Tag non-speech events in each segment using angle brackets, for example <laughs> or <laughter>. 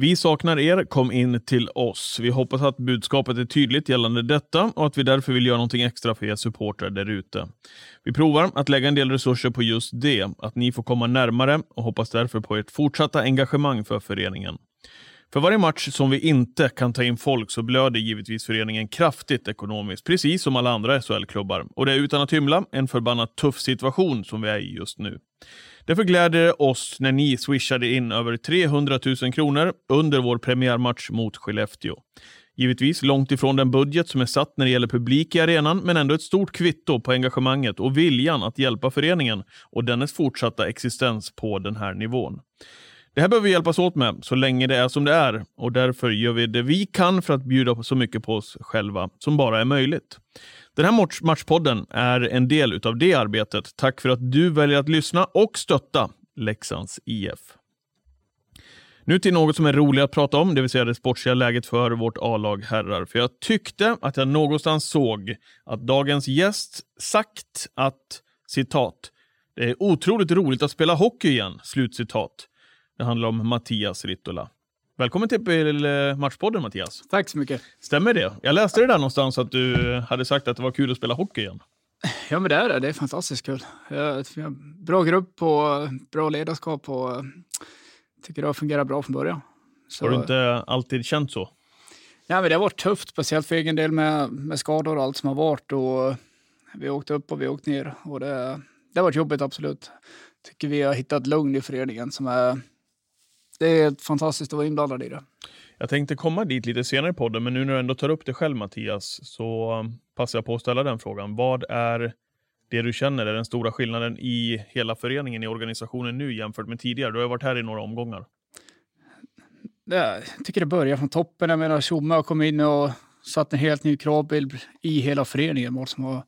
Vi saknar er, kom in till oss. Vi hoppas att budskapet är tydligt gällande detta och att vi därför vill göra någonting extra för er supportrar där ute. Vi provar att lägga en del resurser på just det, att ni får komma närmare och hoppas därför på ert fortsatta engagemang för föreningen. För varje match som vi inte kan ta in folk så blöder givetvis föreningen kraftigt ekonomiskt, precis som alla andra SHL-klubbar. Och det är utan att hymla en förbannat tuff situation som vi är i just nu. Därför gläder det oss när ni swishade in över 300 000 kronor under vår premiärmatch mot Skellefteå. Givetvis långt ifrån den budget som är satt när det gäller publik i arenan, men ändå ett stort kvitto på engagemanget och viljan att hjälpa föreningen och dennes fortsatta existens på den här nivån. Det här behöver vi hjälpas åt med så länge det är som det är och därför gör vi det vi kan för att bjuda så mycket på oss själva som bara är möjligt. Den här match- matchpodden är en del utav det arbetet. Tack för att du väljer att lyssna och stötta Leksands IF. Nu till något som är roligt att prata om, det vill säga det sportsliga läget för vårt A-lag herrar. För jag tyckte att jag någonstans såg att dagens gäst sagt att citat, det är otroligt roligt att spela hockey igen, slutcitat. Det handlar om Mattias Rittola. Välkommen till Matchpodden Mattias. Tack så mycket. Stämmer det? Jag läste det där någonstans att du hade sagt att det var kul att spela hockey igen. Ja, men det är det. Det är fantastiskt kul. Bra grupp och bra ledarskap och tycker det har fungerat bra från början. Så, Har du inte alltid känt så? ja, men det har varit tufft, speciellt för egen del med, med skador och allt som har varit. Och vi har åkt upp och vi har åkt ner och det, det har varit jobbigt, absolut. Tycker vi har hittat lugn i föreningen som är... Det är fantastiskt att vara inblandad i det. Jag tänkte komma dit lite senare i podden, men nu när du ändå tar upp det själv Mattias, så passar jag på att ställa den frågan. Vad är det du känner är den stora skillnaden i hela föreningen, i organisationen nu jämfört med tidigare? Du har ju varit här i några omgångar. Jag tycker det börjar från toppen. Jag menar, Tjomme har kommit in och satt en helt ny kravbild i hela föreningen mot, som har,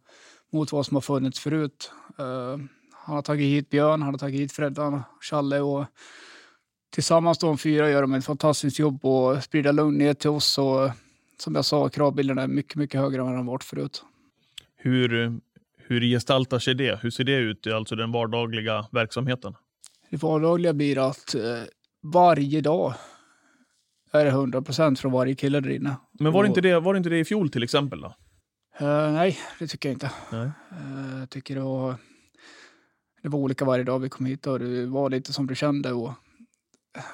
mot vad som har funnits förut. Eh, han har tagit hit Björn, han har tagit hit Freddan, Challe och tillsammans de fyra gör de ett fantastiskt jobb och sprida lugn ner till oss. Och, som jag sa, kravbilden är mycket, mycket högre än vad den varit förut. Hur, hur gestaltar sig det? Hur ser det ut, alltså den vardagliga verksamheten? Det vardagliga blir att eh, varje dag är det 100 procent från varje kille där inne. Men var det, inte det, var det inte det i fjol till exempel? Då? Eh, nej, det tycker jag inte. Nej. Eh, Jag tycker det var, det var olika varje dag vi kom hit och det var lite som du kände. Och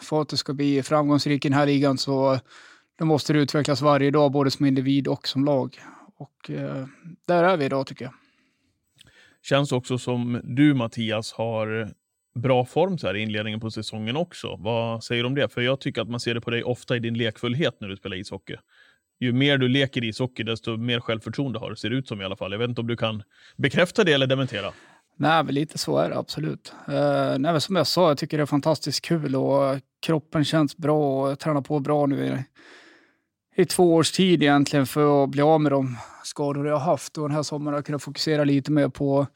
för att du ska bli framgångsrik i den här ligan så då måste du utvecklas varje dag, både som individ och som lag. Och eh, där är vi idag tycker jag. Känns också som du Mattias har bra form så här i inledningen på säsongen också. Vad säger du om det? För jag tycker att man ser det på dig ofta i din lekfullhet när du spelar ishockey. Ju mer du leker ishockey, desto mer självförtroende har du, ser det ut som i alla fall. Jag vet inte om du kan bekräfta det eller dementera. Nej, men lite så är det absolut. Uh, nej, men som jag sa, jag tycker det är fantastiskt kul och kroppen känns bra och jag tränar på bra nu i, i två års tid egentligen för att bli av med de skador jag har haft. Och den här sommaren har jag kunnat fokusera lite mer på att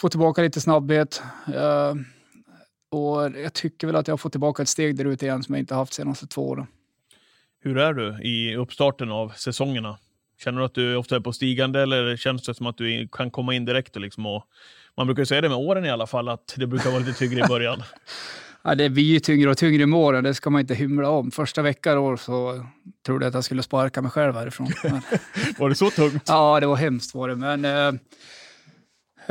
få tillbaka lite snabbhet. Eh, och jag tycker väl att jag har fått tillbaka ett steg där ute igen som jag inte haft de senaste två åren. Hur är du i uppstarten av säsongerna? Känner du att du ofta är på stigande eller känns det som att du kan komma in direkt? Och liksom och, man brukar ju säga det med åren i alla fall, att det brukar vara lite tyngre i början. <laughs> Ja, det blir ju tyngre och tyngre med åren, det ska man inte hymla om. Första veckan år så trodde jag att jag skulle sparka mig själv härifrån. <laughs> Var det så tungt? ja, det var hemskt var det, men eh,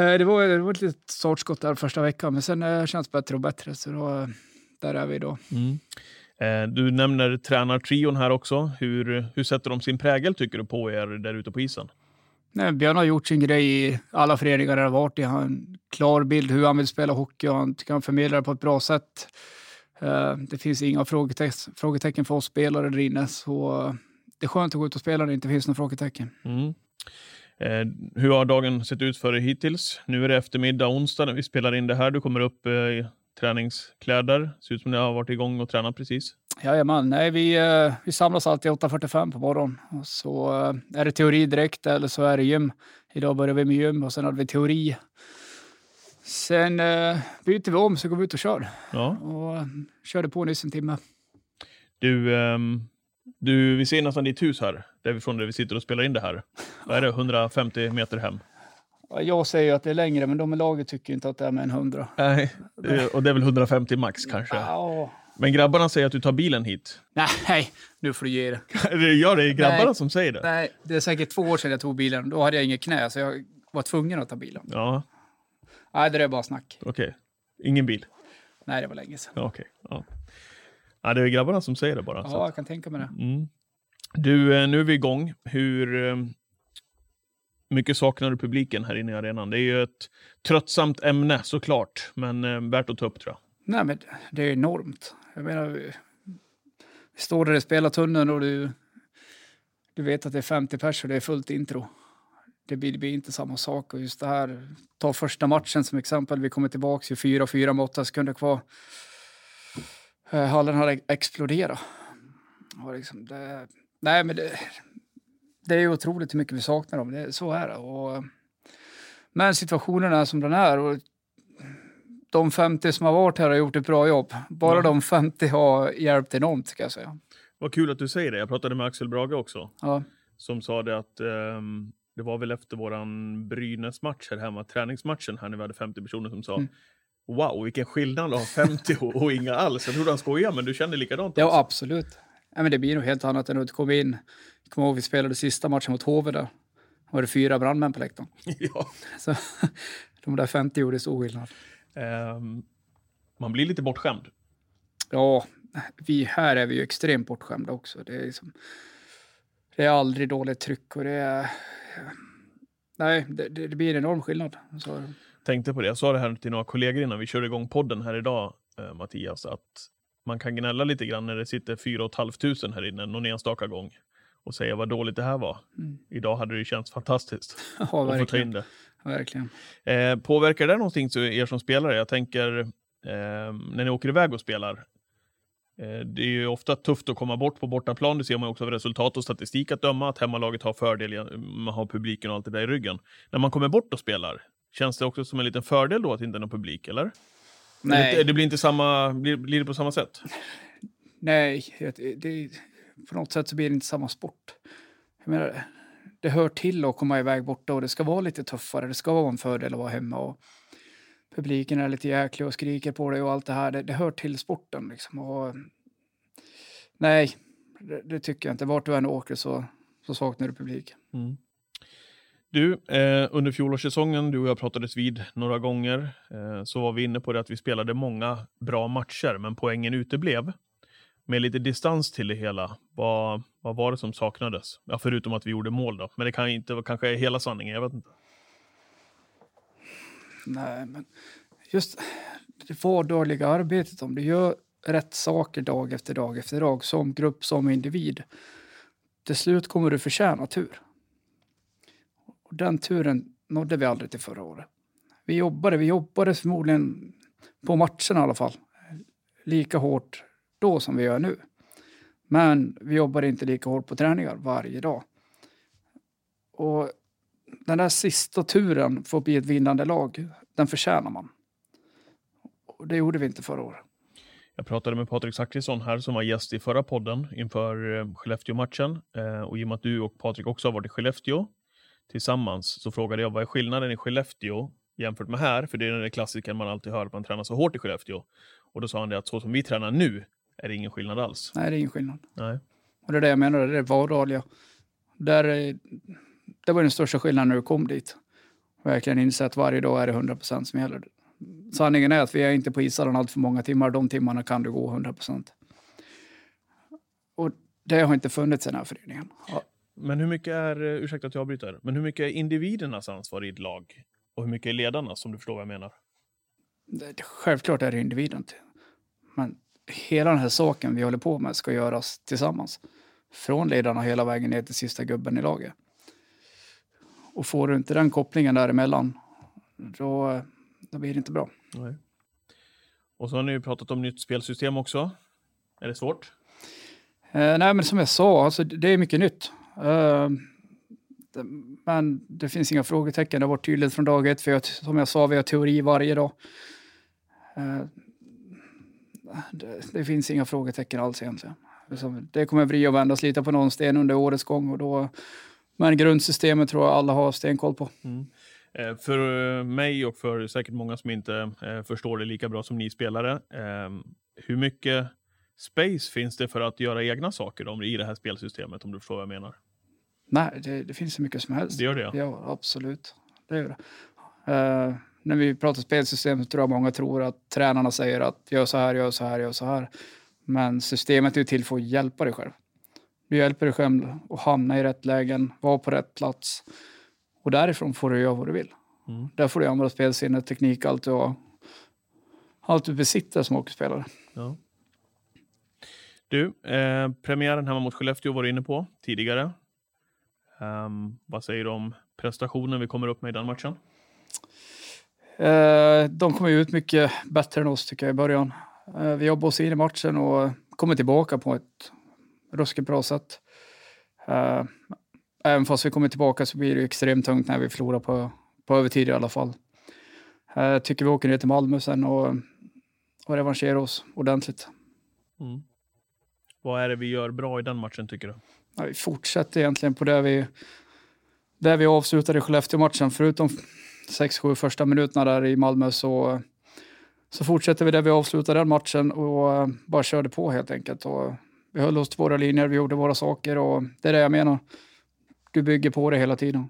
eh, det, var, det var ett litet startskott där första veckan, men sen eh, känns det bättre och bättre, så då, eh, där är vi idag. Mm. Eh, Du nämner tränartrion här också. Hur, hur sätter de sin prägel tycker du på er där ute på isen? Nej, Björn har gjort sin grej i alla föreningar där han har varit i. Han har en klar bild hur han vill spela hockey och han tycker han förmedlar det på ett bra sätt. Eh, Det finns inga frågetecken, för oss spelare där inne, så det är skönt att gå ut och spela när det inte finns några frågetecken. Mm. Eh, hur har dagen sett ut för dig hittills? Nu är det eftermiddag, onsdag när vi spelar in det här. Du kommer upp eh, träningskläder. Ser ut som du har varit igång och tränat precis. Jajamän, nej vi, eh, vi samlas alltid 8.45 på morgonen. Och så eh, är det teori direkt eller så är det gym. Idag börjar vi med gym och sen hade vi teori. Sen eh, byter vi om så går vi ut och kör. Ja. Och körde på nyss en timme. Du, ehm, du, vi ser nästan ditt hus här, därifrån där vi sitter och spelar in det här. Vad är det, <laughs> 150 meter hem? Ja, Jag säger att det är längre, men de i laget tycker inte att det är med en hundra. Nej, det- och det är väl 150 max kanske. Ja. Men grabbarna säger att du tar bilen hit. Nej, nu får du ge det. <laughs> Det gör det, är grabbarna Nej. som säger det. Nej, det är säkert två år sedan jag tog bilen. Då hade jag inget knä, så jag var tvungen att ta bilen. Ja, Nej, det är bara snack. okej. Ingen bil? Nej, det var länge sedan. Ja, okej. Ja. ja, det är grabbarna som säger det bara. så Ja, att- jag kan tänka mig det. Mm. Du, eh, nu är vi igång. Hur eh, mycket saknar du publiken här inne i arenan? Det är ju ett tröttsamt ämne såklart, men eh, värt att ta upp tror jag. Nej, men det är enormt. Jag menar, vi, vi står där i spelartunneln och du, du vet att det är 50 pers och det är fullt intro. Det blir, det blir inte samma sak. Och just det här, ta första matchen som exempel. Vi kommer tillbaka i 4-4 med 8 sekunder kvar. Eh, hallen hade exploderat. Och liksom det, nej, men det, det är otroligt hur mycket vi saknar dem. Det, så är det. Och, men situationen är som den är. Och de 50 som har varit här har gjort ett bra jobb. Bara Ja. de 50 har hjälpt enormt, ska jag säga. Vad kul att du säger det. Jag pratade med Axel Brage också, Ja, som sa det att ehm, det var väl efter våran Brynäs-match här hemma, träningsmatchen här när vi hade 50 personer som sa Mm. Wow, vilken skillnad att ha 50 och, och inga alls. Jag trodde han skojade, men du kände likadant? ja alltså? absolut. Ja, men det blir nog helt annat än att komma in. Jag kommer ihåg vi spelade sista matchen mot HV där. Var det fyra brandmän på läktaren. <laughs> ja. Så <laughs> de där 50 gjorde stor skillnad. Ehm, man blir lite bortskämd. Ja, vi här är vi ju extremt bortskämda också. Det är, liksom, det är aldrig dåligt tryck och det är... Nej, det, det blir en enorm skillnad. Så, tänkte på det. Jag sa det här till några kollegor innan vi körde igång podden här idag, eh, Mattias, att man kan gnälla lite grann när det sitter 4 500 här inne någon enstaka gång och säga vad dåligt det här var. Mm. Idag hade det känts fantastiskt <laughs> ja, att få ta in verkligen. det. verkligen. Eh, påverkar det någonting så er som spelare? Jag tänker eh, när ni åker iväg och spelar. Eh, det är ju ofta tufft att komma bort på bortaplan. Det ser man också av resultat och statistik att döma. Att hemmalaget har fördel, man har publiken och allt det där i ryggen. När man kommer bort och spelar, känns det också som en liten fördel då att det inte är någon publik, eller? Nej. Det, blir inte samma, blir, blir det på samma sätt? Nej, det, det, på något sätt så blir det inte samma sport. Jag menar, det hör till att komma iväg borta och det ska vara lite tuffare. Det ska vara en fördel att vara hemma. Och publiken är lite jäklig och skriker på dig och allt det här. Det, det hör till sporten. Liksom. Och, nej, det, det tycker jag inte. Vart du än åker så, så saknar du publik. Mm. Du, eh, under fjolårssäsongen, du och jag pratades vid några gånger, eh, så var vi inne på det att vi spelade många bra matcher, men poängen uteblev. Med lite distans till det hela, vad, vad var det som saknades? Ja, förutom att vi gjorde mål då, men det kan inte vara kanske är hela sanningen, jag vet inte. Nej, men just det vardagliga arbetet, om du gör rätt saker dag efter dag efter dag, som grupp, som individ, till slut kommer du förtjäna tur. Och den turen nådde vi aldrig till förra året. Vi jobbade, vi jobbade förmodligen på matcherna i alla fall, lika hårt då som vi gör nu. Men vi jobbade inte lika hårt på träningar varje dag. Och den där sista turen för att bli ett vinnande lag, den förtjänar man. Och det gjorde vi inte förra året. Jag pratade med Patrik Zackrisson här som var gäst i förra podden inför eh, Skellefteå-matchen. Eh, och i och med att du och Patrik också har varit i Skellefteå tillsammans så frågade jag vad är skillnaden i Skellefteå jämfört med här? För det är den där klassikern man alltid hör att man tränar så hårt i Skellefteå. Och då sa han det att så som vi tränar nu är det ingen skillnad alls. Nej, det är ingen skillnad. Nej. Och det är det jag menar, det är det vardagliga. Där, eh, det var den största skillnaden när du kom dit. Verkligen inse att varje dag är det 100 procent som gäller. Sanningen är att vi är inte på ishallen allt för många timmar. De timmarna kan du gå 100 procent. Och det har inte funnits i den här föreningen. Men hur mycket är, eh, ursäkta att jag avbryter, men hur mycket är individernas ansvar i ett lag? Och hur mycket är ledarnas, om du förstår vad jag menar? det, självklart är det individen. Men hela den här saken vi håller på med ska göras tillsammans. Från ledarna hela vägen ner till sista gubben i laget. Och får du inte den kopplingen däremellan, då, då blir det inte bra. Nej. Och så har ni ju pratat om nytt spelsystem också. Är det svårt? Eh, nej, men som jag sa, alltså, det är mycket nytt. Ehm, men det finns inga frågetecken. Det har varit tydligt från dag ett. För jag, som jag sa, vi har teori varje dag. Ehm, det, det, finns inga frågetecken alls egentligen. Liksom, det kommer vrida och vändas lite på någon sten under årets gång. Och då, men grundsystemet tror jag alla har stenkoll på. Mm. Eh, för eh, mig och för säkert många som inte eh, förstår det lika bra som ni spelare. Ehm, hur mycket space finns det för att göra egna saker i det här spelsystemet, om du förstår vad jag menar? Nej, det, det finns så mycket som helst. Det gör det? Ja, absolut. Det gör det. Uh, när vi pratar spelsystem så tror jag många tror att tränarna säger att gör så här, gör så här, gör så här. Men systemet är till för att hjälpa dig själv. Du hjälper dig själv att hamna i rätt lägen, vara på rätt plats. Och därifrån får du göra vad du vill. Mm. Där får du använda spelsinne, teknik, allt du har. Allt du besitter som hockeyspelare. Ja. Du, eh, premiären hemma mot Skellefteå var du inne på tidigare. Um, vad säger du om prestationen vi kommer upp med i den matchen? Eh, de kom ut mycket bättre än oss tycker jag i början. Eh, vi jobbade oss in i matchen och kommer tillbaka på ett ruskigt bra sätt. Eh, även fast vi kommer tillbaka så blir det extremt tungt när vi förlorar på, på övertid i alla fall. Jag tycker vi åker ner till Malmö sen och, och revanscherar oss ordentligt. Mm. Vad är det vi gör bra i den matchen tycker du? Ja, vi fortsätter egentligen på det vi, där vi avslutade Skellefteå-matchen. Förutom 6-7 första minuterna där i Malmö så, så fortsätter vi där vi avslutade den matchen och eh, bara körde på helt enkelt. Och vi höll oss till våra linjer, vi gjorde våra saker och det är det jag menar. Du bygger på det hela tiden.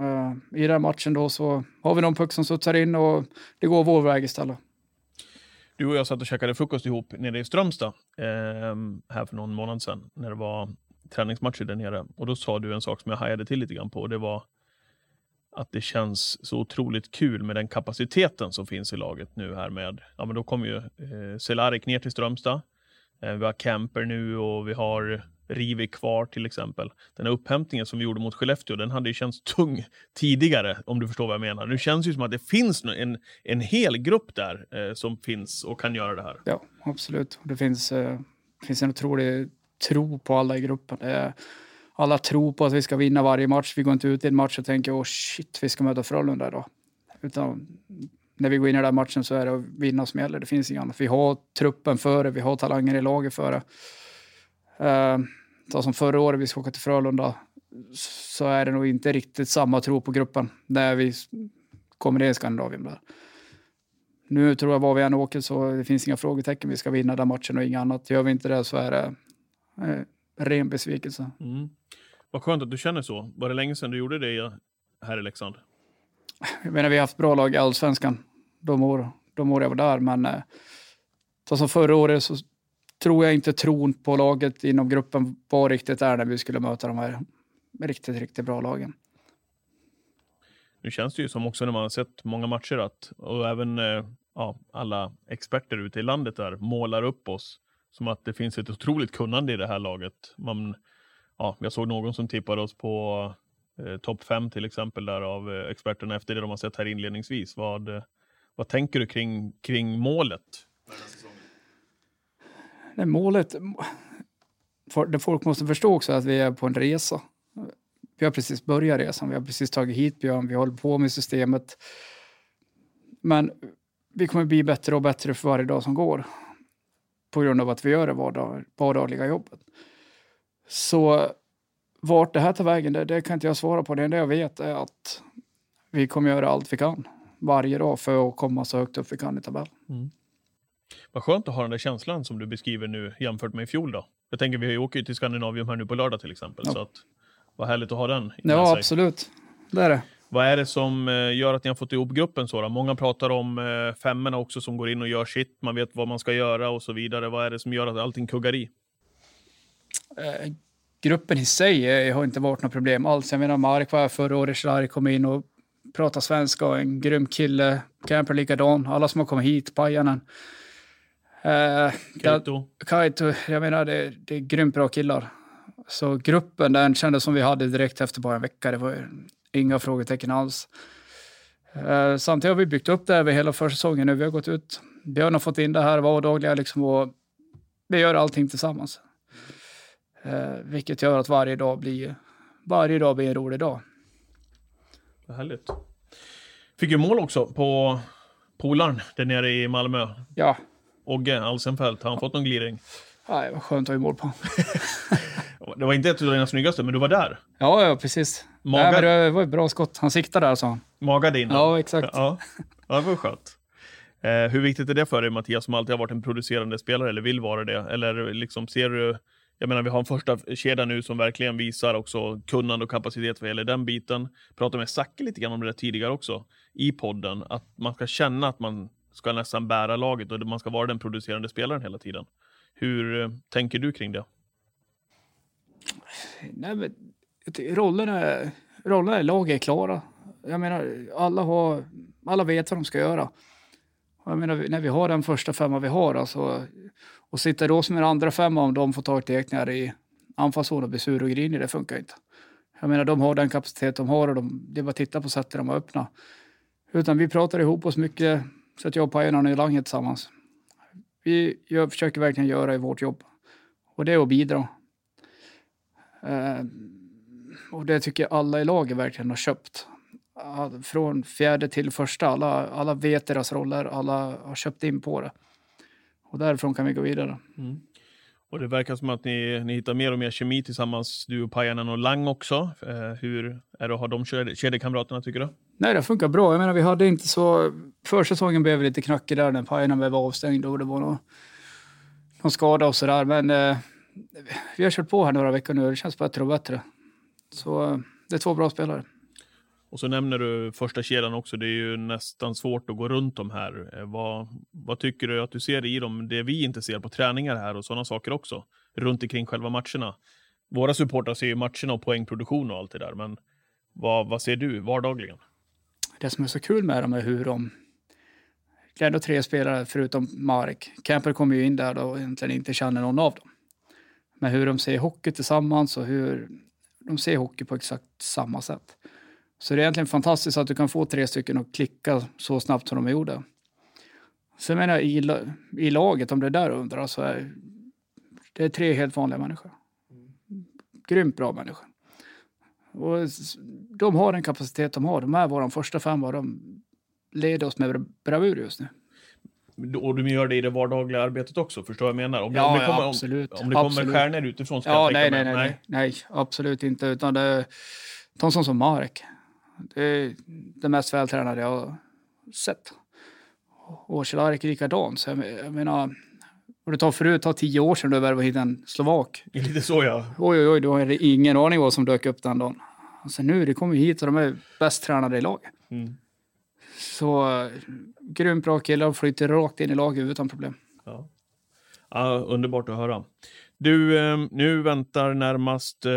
Uh, I den matchen då så har vi någon puck som studsar in och det går vår väg istället. Du och jag satt och käkade frukost ihop nere i Strömstad eh, här för någon månad sedan när det var träningsmatcher där nere. Och då sa du en sak som jag hajade till lite grann på och det var att det känns så otroligt kul med den kapaciteten som finns i laget nu här med, ja men då kommer ju eh, Cehlárik ner till Strömstad. Eh, vi har Camper nu och vi har Rivik kvar till exempel. Den här upphämtningen som vi gjorde mot Skellefteå, den hade ju känts tung tidigare, om du förstår vad jag menar. Nu känns det ju som att det finns en, en hel grupp där eh, som finns och kan göra det här. Ja, absolut. Det finns, eh, finns en otrolig tro på alla i gruppen. Det alla tror på att vi ska vinna varje match. Vi går inte ut i en match och tänker åh oh shit, vi ska möta Frölunda idag. Utan när vi går in i den matchen så är det att vinna som gäller. Det finns inget annat. Vi har truppen före, vi har talanger i laget före. Uh, som förra året vi ska åka till Frölunda så är det nog inte riktigt samma tro på gruppen när vi kommer ner i Skandinavien. Där. Nu tror jag var vi än åker så det finns inga frågetecken. Vi ska vinna den matchen och inget annat. Gör vi inte det så är det eh, ren besvikelse. Mm. Vad skönt att du känner så. Var det länge sedan du gjorde det här i Leksand? Jag menar, vi har haft bra lag i allsvenskan de år, de år jag var där, men eh, som förra året så tror jag inte tron på laget inom gruppen var riktigt där när vi skulle möta de här riktigt, riktigt bra lagen. Nu känns det ju som också när man har sett många matcher att, och även eh, ja, alla experter ute i landet där målar upp oss som att det finns ett otroligt kunnande i det här laget. Man, ja, jag såg någon som tippade oss på eh, topp fem till exempel där av eh, experterna efter det de har sett här inledningsvis. Vad, eh, vad tänker du kring, kring målet? Det målet, det folk måste förstå också att vi är på en resa. Vi har precis börjat resan, vi har precis tagit hit Björn, vi håller på med systemet. Men vi kommer bli bättre och bättre för varje dag som går på grund av att vi gör det vardag, vardagliga jobbet. Så vart det här tar vägen, det, det kan inte jag svara på. Det enda jag vet är att vi kommer göra allt vi kan varje dag för att komma så högt upp vi kan i tabellen. Mm. Vad skönt att ha den där känslan som du beskriver nu jämfört med i fjol då. Jag tänker vi åker ju till Skandinavium här nu på lördag till exempel. Ja. Så att, vad härligt att ha den. Ja, sig. absolut. Det är det. Vad är det som eh, gör att ni har fått ihop gruppen så? Då? Många pratar om eh, femmorna också som går in och gör sitt. Man vet vad man ska göra och så vidare. Vad är det som gör att allting kuggar i? Eh, gruppen i sig har inte varit något problem alls. Jag menar, Mark var här förra året, Shlari kom in och pratade svenska och en grym kille. Camper likadan. Alla som har kommit hit, Pajanen. Eh, Kaito. Kaito, jag menar det, det är grymt bra killar. Så gruppen den kändes som vi hade direkt efter bara en vecka. Det var Inga frågetecken alls. Eh, samtidigt har vi byggt upp det över hela försäsongen nu. Vi har gått ut, Björn har fått in det här vardagliga liksom och vi gör allting tillsammans. Eh, vilket gör att varje dag blir, varje dag blir en rolig dag. Vad härligt. Fick ju mål också på polaren där nere i Malmö. Ja, Ogge Alsenfelt, har han fått någon gliring? Nej, vad skönt att ha i mål på. <laughs> Det var inte ett av dina snyggaste, men du var där. Ja, ja precis. Magar- Nej, det var ett bra skott. Han siktade där, sa han. Magade in. Ja, exakt. Ja, ja det var skönt. Eh, hur viktigt är det för dig, Mattias, som alltid har varit en producerande spelare, eller vill vara det? Eller liksom ser du, jag menar, vi har en första kedja nu som verkligen visar också kunnande och kapacitet vad gäller den biten. Pratade med Zacke lite grann om det tidigare också, i podden, att man ska känna att man ska nästan bära laget och man ska vara den producerande spelaren hela tiden. Hur eh, tänker du kring det? Nej, men rollerna, rollerna i laget är klara. Jag menar, alla, har, alla vet vad de ska göra. Och Jag menar, när vi har den första femma vi har, alltså, och sitter då som en andra femma om de får ta tekningar i anfallszon och blir sur och grinig, det funkar inte. Jag menar, de har den kapacitet de har och de, det är bara att titta på sättet de har öppna. Utan vi pratar ihop oss mycket, så att jag och Pajarna är i langet tillsammans. Vi gör, försöker verkligen göra i vårt jobb. Och det är att bidra. Eh, och det tycker jag alla i laget verkligen har köpt. Från fjärde till första. Alla, alla vet deras roller. Alla har köpt in på det. Och därifrån kan vi gå vidare. Och det verkar som att ni, ni hittar mer och mer kemi tillsammans, du och Pajanen och Lang också. Eh, hur är det att ha de kedje- kedjekamraterna, tycker du? Nej, det funkar bra. Jag menar, vi hade inte så... Försäsongen blev lite knackig där när Pajarna blev avstängd och det var någon, någon skada och sådär. Men eh, vi har kört på här några veckor nu. Det känns bättre och bättre. Så det är två bra spelare. Och så nämner du första kedjan också. Det är ju nästan svårt att gå runt de här. Eh, vad, vad tycker du att du ser i dem, det vi inte ser på träningar här och sådana saker också? Runt omkring själva matcherna. Våra supportrar ser ju matcherna och poängproduktion och allt det där, men vad, vad ser du vardagligen? Det som är så kul med dem är hur de... Det är ändå tre spelare förutom Marek. Camper kommer ju in där då och egentligen inte känner någon av dem. Men hur de ser hockey tillsammans och hur de ser hockey på exakt samma sätt. Så det är egentligen fantastiskt att du kan få tre stycken att klicka så snabbt som de gjorde. Sen menar jag i, i laget, om det är där du undrar, så är det är tre helt vanliga människor. Grymt bra människor. Och de har den kapacitet de har. De är vår första femma och de leder oss med bravur just nu. Och du gör det i det vardagliga arbetet också, förstår jag vad jag menar? Om, det- Ja, om det ja, kommer, absolut. Om, om det kommer Absolut. stjärnor utifrån ska Ja, jag nej, nej, nej, nej, nej, absolut inte. Utan det är de som som Marek. Det är det mest vältränade jag har sett. Och Cehlarik är likadan. Så jag, jag menar, och det tar förut, tar tio år sedan du värvade hit en slovak. Lite så ja. Oj, oj, oj, du har ingen aning vad som dök upp den dagen. Alltså nu, det kommer hit och de är bäst tränade i laget. Mm. Så grymt bra killar och flyter rakt in i laget utan problem. Ja. ja, underbart att höra. Du, eh, nu väntar närmast eh,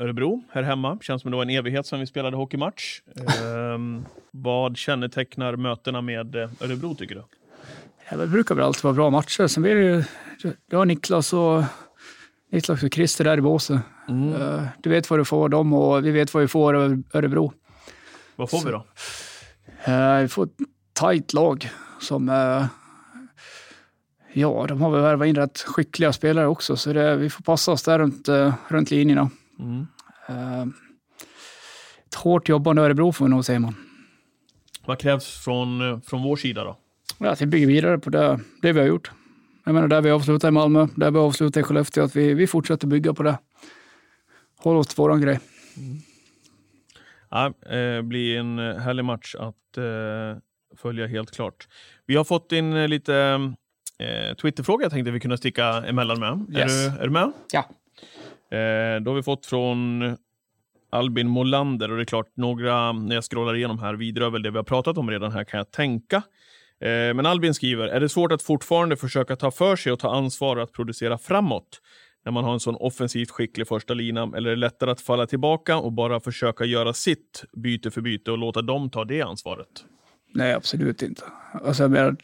Örebro här hemma. Känns som det var en evighet sedan vi spelade hockeymatch. Eh, vad kännetecknar mötena med eh, Örebro tycker du? Ja, det brukar väl alltid vara bra matcher. Sen blir det ju, du har Niklas och, Niklas och Christer där i båset. Eh, Du vet vad du får dem och vi vet vad vi får av Örebro. Vad får vi då? Eh, Vi får ett tajt lag som... eh, Ja, de har väl värvat in rätt skickliga spelare också, så det, vi får passa oss där runt, eh, runt linjerna. Mm. Ett hårt jobbande Örebro får vi nog säga man. Vad krävs från, från vår sida då? Ja, att vi bygger vidare på det, det vi har gjort. Jag menar, där vi avslutar i Malmö, där vi avslutar i Skellefteå, att vi, vi fortsätter bygga på det. Håll oss till våran grej. Ja, eh, blir en eh, härlig match att eh, följa helt klart. Vi har fått in eh, lite eh, Twitterfrågor jag tänkte vi kunde sticka emellan med. Yes. Är, du, är du med? Ja. Eh, då har vi fått från Albin Molander och det är klart, några, när jag scrollar igenom här, vidrör väl det vi har pratat om redan här kan jag tänka. Men Albin skriver, är det svårt att fortfarande försöka ta för sig och ta ansvar att producera framåt? När man har en sån offensivt skicklig första lina, eller är det lättare att falla tillbaka och bara försöka göra sitt byte för byte och låta dem ta det ansvaret? Nej, absolut inte. Alltså, jag menar,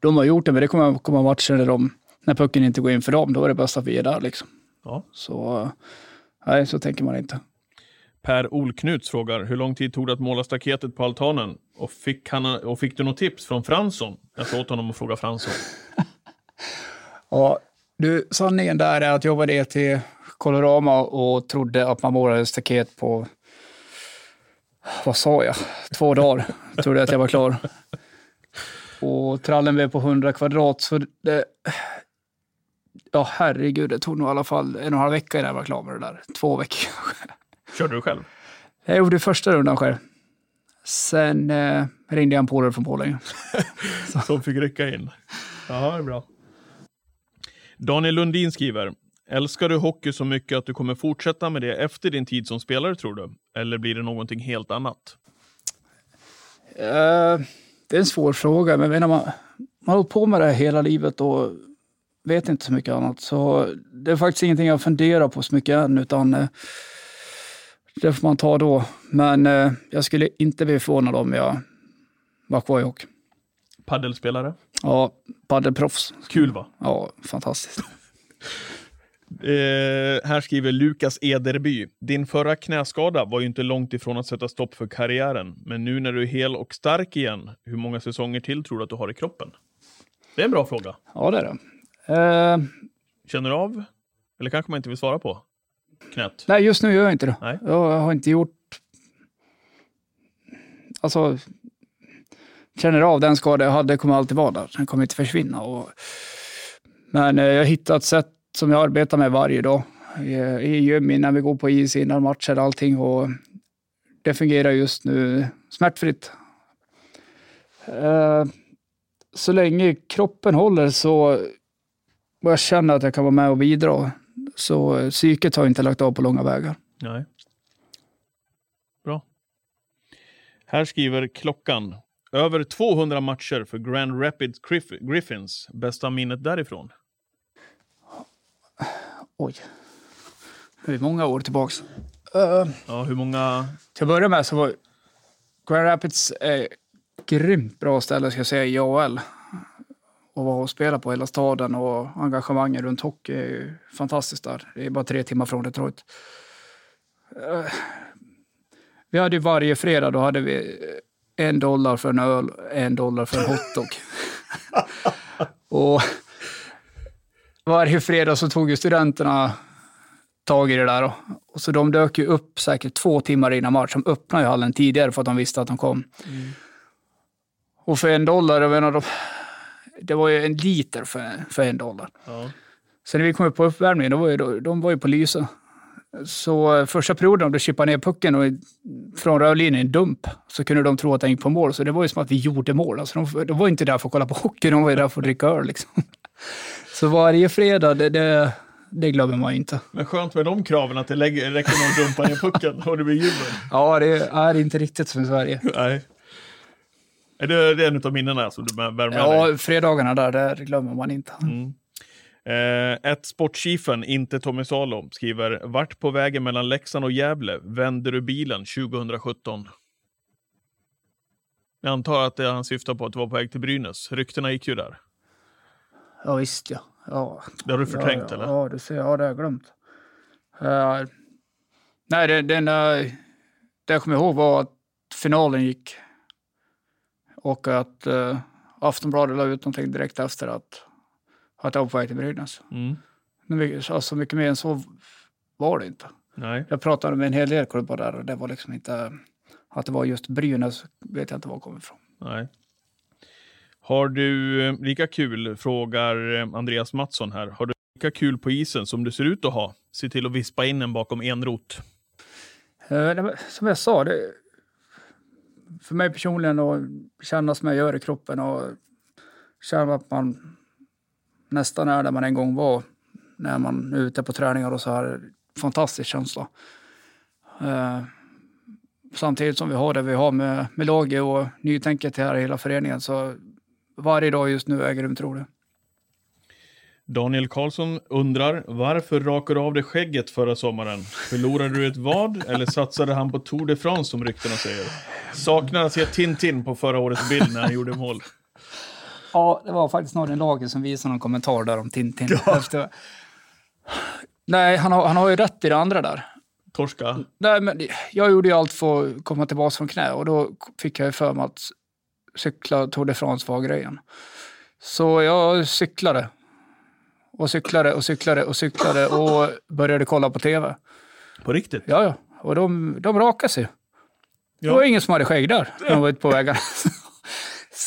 de har gjort det, men det kommer komma matcher när, de, när pucken inte går in för dem. Då är det bäst att vi är där. Liksom. Ja. Så eh, nej, så tänker man inte. Per Olknuts frågar, hur lång tid tog det att måla staketet på altanen? Och fick, han, och fick du något tips från Fransson? Jag sa åt honom att fråga Fransson. <laughs> Ja, du, sanningen där är att jag var det till Colorama och trodde att man målade staket på, vad sa jag, två dagar. Trodde att jag var klar. Och trallen blev på 100 kvadrat, så det... Ja, herregud, det tog nog i alla fall en och en halv vecka innan jag var klar med det där. Två veckor Körde du själv? Jag gjorde första rundan själv. Sen eh, ringde jag en polare från Borlänge. <laughs> Som fick rycka in. Ja, det är bra. Daniel Lundin skriver, älskar du hockey så mycket att du kommer fortsätta med det efter din tid som spelare tror du? Eller blir det någonting helt annat? Eh, det är en svår fråga, men menar, man, man har hållit på med det här hela livet och vet inte så mycket annat. Så det är faktiskt ingenting jag funderar på så mycket än, utan eh, det får man ta då. Men eh, jag skulle inte bli förvånad om jag var kvar i hockey. Paddelspelare? Ja, paddelproffs. Kul va? Ja, fantastiskt. <laughs> Eh, här skriver Lukas Ederby. Din förra knäskada var ju inte långt ifrån att sätta stopp för karriären. Men nu när du är hel och stark igen, hur många säsonger till tror du att du har i kroppen? Det är en bra fråga. Ja, det är det. Eh, Känner du av? Eller kanske man inte vill svara på? Knät? nej, just nu gör jag inte det. Nej. Jag har inte gjort... Alltså, känner av den skada jag hade kommer alltid vara där. Den kommer inte försvinna. Och, men eh, jag har hittat ett sätt som jag arbetar med varje dag. I, i gym innan vi går på is, innan matcher och allting. Och det fungerar just nu smärtfritt. Eh, så länge kroppen håller så och jag känner att jag kan vara med och bidra. Så psyket har inte lagt av på långa vägar. Nej. Bra. Här skriver klockan. Över 200 matcher för Grand Rapids Griff- Griffins. Bästa minnet därifrån? Oj. Är många år tillbaks. Uh, Ja, hur många? till att börja med så var Grand Rapids är grymt bra ställe ska jag säga i AHL. Och vara och spela på hela staden och engagemanget runt hockey är ju fantastiskt där. Det är bara tre timmar från Detroit. Eh, vi hade ju varje fredag, då hade vi en dollar för en öl, en dollar för en hotdog. <laughs> och varje fredag så tog ju studenterna tag i det där. Och så de dök ju upp säkert två timmar innan match. De öppnade ju hallen tidigare för att de visste att de kom. Och för en dollar, jag menar, de, det var ju en liter för, för en dollar. Ja. Sen när vi kom upp på uppvärmningen, då var ju, de var ju på lyse. Så första perioden, om du chippade ner pucken och från rörlinjen, en dump, så kunde de tro att den gick på mål. Så det var ju som att vi gjorde mål. Alltså de, de var inte där för att kolla på hockey, de var ju där för att dricka öl. Liksom. <laughs> Så varje fredag, det, det, det glömmer man ju inte. Men skönt med de kraven att det lägger, räcker någon dumpa ner pucken och det blir jubel. <laughs> Ja, det är inte riktigt som i Sverige. Nej. Är det, det är en av minnena som du bär med dig? Ja, fredagarna där, det glömmer man inte. Mm. Eh, ett sportchefen, inte Tommy Salo, skriver vart på vägen mellan Leksand och Gävle vänder du bilen 2017? Jag antar att det han syftar på att du var på väg till Brynäs. Ryktena gick ju där. Ja, visst ja. ja. Det har du förträngt ja, ja, eller? Ja, du ser, ja, det har jag glömt. Uh, nej, det, den, uh, det jag kommer ihåg var att finalen gick och att uh, Aftonbladet la ut någonting direkt efter att, att jag var på väg till Brynäs. Mm. Alltså, mycket mer än så var det inte. Nej. Jag pratade med en hel del klubbar där och det var liksom inte... Att det var just Brynäs vet jag inte var det kommer ifrån. Nej. Har du eh, lika kul, frågar eh, Andreas Mattsson här. Har du lika kul på isen som du ser ut att ha? Se till att vispa in en bakom enrot. Eh, nej, men som jag sa, det, för mig personligen att känna som jag gör i kroppen och känna att man nästan är där man en gång var när man är ute på träningar och så här. Fantastisk känsla. Eh, samtidigt som vi har det vi har med, med laget och nytänket här i hela föreningen så varje dag just nu är grymt rolig. Daniel Karlsson undrar varför rakade du av dig skägget förra sommaren? Förlorade du ett vad eller satsade han på Tour de France som ryktena säger? Saknar att se Tintin på förra årets bild när han gjorde mål. Ja, det var faktiskt någon i laget som visade någon kommentar där om Tintin. Efter... Nej, han har, han har ju rätt i det andra där. Torska. Nej, men jag gjorde ju allt för att komma tillbaka från knä och då fick jag ju för mig att cykla Tour de France var grejen. Så jag cyklade och cyklade och cyklade och cyklade och började kolla på tv. På riktigt? Ja, ja. Och de, de rakade sig. Det Ja. var ingen som hade skägg där när de var ute på vägarna. <laughs>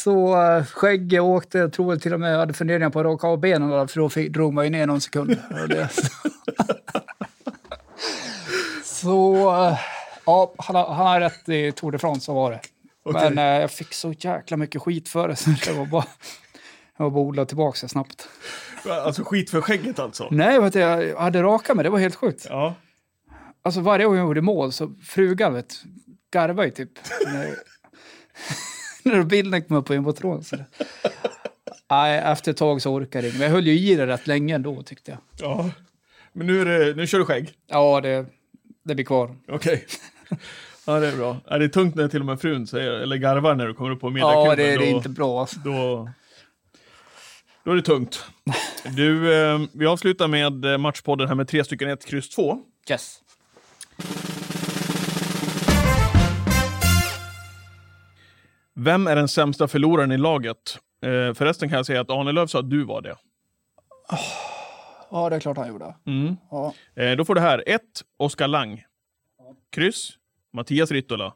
Så uh, skägget åkte, jag tror till och med jag hade funderingar på att raka av benen för då fick, drog man ju ner någon sekund. <laughs> Så uh, ja, han, han har rätt i Tour de France, så var det. Okej. Men uh, jag fick så jäkla mycket skit för det, så det var bara, jag var bara odla tillbaka det snabbt. Alltså skit för skägget alltså? Nej, vet du, jag hade rakat mig, det var helt sjukt. Ja. Alltså varje gång jag gjorde mål så frugan vet, garvade ju typ. <laughs> <laughs> När, bilden kom upp på jumbotron. Nej, efter ett tag så orkade jag inte. Men jag höll ju i det rätt länge ändå tyckte jag. ja. Men nu, är det, nu kör du skägg? Ja, det, det blir kvar. Okej. Ja, det är bra. Ja, det är tungt när till och med frun säger, eller garvar när du kommer upp på middagskubben. Ja, det, det är då, inte bra alltså. Då, då är det tungt. Du, eh, vi avslutar med eh, matchpodden här med tre stycken 1, kryss 2. Yes. Vem är den sämsta förloraren i laget? Eh, förresten kan jag säga att Arnelöv sa att du var det. Ja, det är klart han gjorde. Mm. Ja. Eh, då får du här 1. Oskar Lang. Kryss. Mattias Rittola.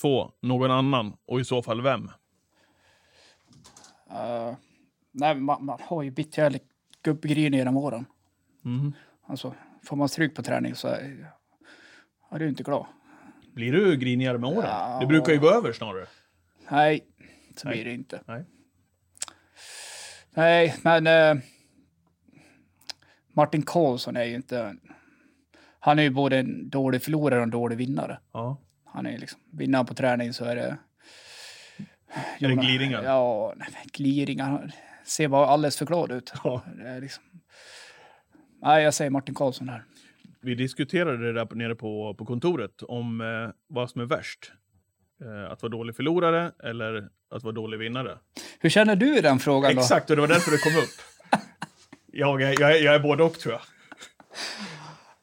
2. Någon annan. Och i så fall vem? Eh, nej, man, man har ju blivit jävligt gubbgrinig genom åren. Mm. Alltså, får man stryk på träning så är ja, du är inte glad. Blir du grinigare med åren? Ja. Det brukar ju gå över snarare. Nej, så Nej. blir det inte. Nej. Nej, men eh, Martin Karlsson är ju inte... Han är ju både en dålig förlorare och en dålig vinnare. Ja. Han är ju liksom, vinner han på träning så är det... Är det gliringar? Ja, nej, gliringar. Ser bara alldeles för glad ut. Ja. Liksom... Nej, jag säger Martin Karlsson här. Vi diskuterade det där nere på, på kontoret om eh, vad som är värst. Eh, att vara dålig förlorare eller att vara dålig vinnare. Hur känner du i den frågan då? Exakt, och det var därför det kom upp. <laughs> Jag är, jag är, jag är både och tror jag.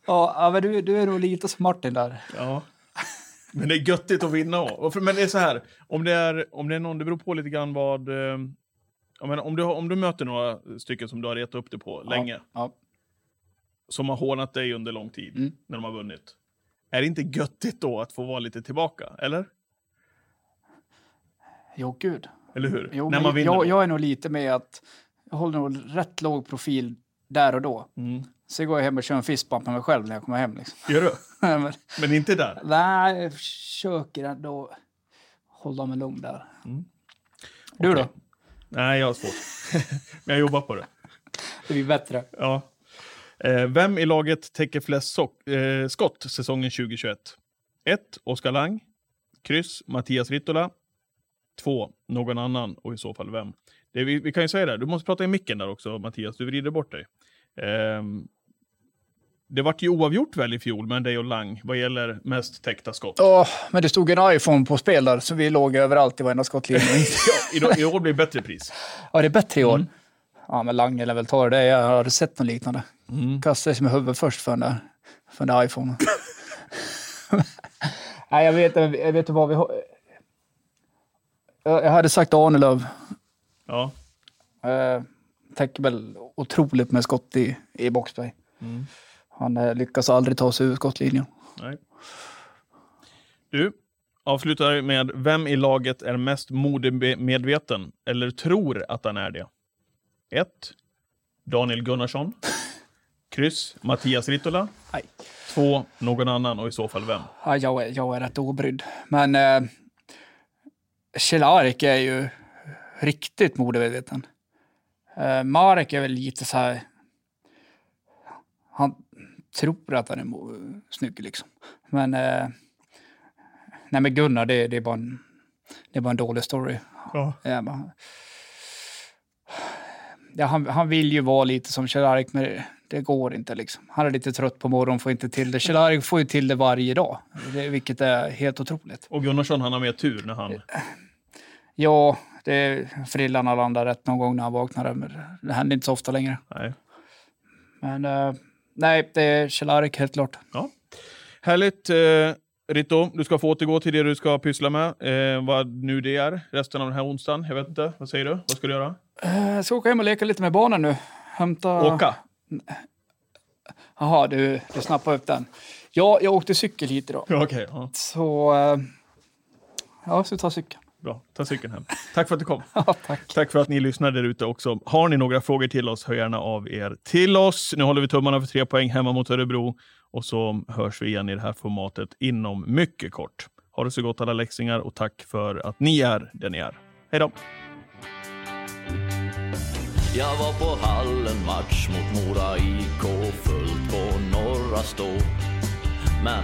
Ja, ja, men du, du är nog lite som Martin där. Ja. Men det är göttigt att vinna Men det är så här, om det är, om det är någon, det beror på lite grann vad... Eh, jag menar, om, du, om du möter några stycken som du har retat upp dig på länge, Ja. som har hånat dig under lång tid, Mm. när de har vunnit. Är det inte göttigt då att få vara lite tillbaka, eller? Jo, gud. Eller hur? Jo, när man vinner jag, jag är nog lite med att jag håller nog rätt låg profil där och då. Mm. Så går jag hem och kör en fistbump med mig själv när jag kommer hem. Liksom. Gör du? <laughs> men, Men inte där? nej, jag försöker ändå hålla mig lugn där. Mm. Du Okej. då? Nej, jag har svårt. <laughs> Men jag jobbar på det. Det blir bättre. Ja. Eh, vem i laget täcker flest sock, eh, skott säsongen 2021? 1. Oskar Lang. Kryss. Mattias Rittola. 2. Någon annan och i så fall vem? Det, vi, vi kan ju säga det, du måste prata i micken där också Mattias, du vrider bort dig. Ehm, det vart ju oavgjort väl i fjol med dig och Lang vad gäller mest täckta skott. Ja, men det stod en iPhone på spel där, så vi låg överallt i varenda skottlinje. <laughs> I, I år blir det bättre pris. ja, det är bättre i år. Mm. Ja, men Lange lär väl ta det. Jag har sett något liknande. Mm. Kastade sig med huvudet först för den där, för den där iPhonen. <laughs> Nej, jag vet, jag vet inte vad vi har. Jag jag hade sagt Arnelöv. Ja. Eh, täcker väl otroligt med skott i, i boxplay. Mm. Han eh, lyckas aldrig ta sig ur skottlinjen. Nej. Du, avslutar med vem i laget är mest modemedveten eller tror att han är det? 1. Daniel Gunnarsson. <laughs> Kryss. Mattias Rittola. Nej. 2. Någon annan och i så fall vem? Ja, jag, är, jag är rätt obrydd. Men eh, Cehlarik är ju riktigt modemedveten. Eh, Marek är väl lite så här... Han tror att han är snygg liksom. Men... Eh, nej men Gunnar, det, det, är bara en, det är bara en dålig story. Ja. Ja, men- ja, han, han vill ju vara lite som Cehlarik, men det, går inte. Liksom. Han är lite trött på morgonen, får inte till det. Cehlarik får ju till det varje dag, det, vilket är helt otroligt. Och Gunnarsson, han har mer tur när han... Ja, det har landat rätt någon gång när han vaknade, men det händer inte så ofta längre. Nej. Men eh, nej, det är Cehlarik helt klart. Ja. Härligt. Eh, Ritto, du ska få återgå till det du ska pyssla med. Eh, vad nu det är resten av den här onsdagen. Jag vet inte. Vad säger du? Vad ska du göra? Eh, Jag ska åka hem och leka lite med barnen nu. hämta... Åka? Jaha, du, du snappade upp den. Ja, jag åkte cykel hit idag. Okej. ja. Så... eh, Ja, jag ska ta cykeln. Bra, ta cykeln hem. Tack för att du kom. <laughs> Ja, tack. Tack för att ni lyssnar där ute också. Har ni några frågor till oss, hör gärna av er till oss. Nu håller vi tummarna för tre poäng hemma mot Örebro och så hörs vi igen i det här formatet inom mycket kort. Ha det så gott alla läxingar och tack för att ni är där ni är. Hej då! Jag var på hallen match mot Mora IK fullt på Norra Stå. Men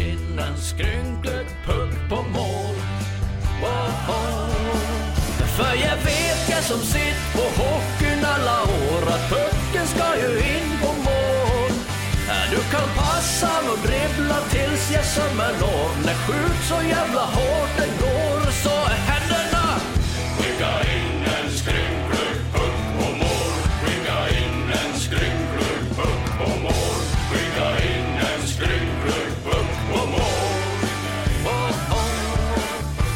innan in en skrynklig puck på mål. Woho. För jag vet jag som sitt på hockeyn alla år att pucken ska ju in på mål. Du kan passa och dribbla tills jag sömmer når. När skjut så jävla hårt det går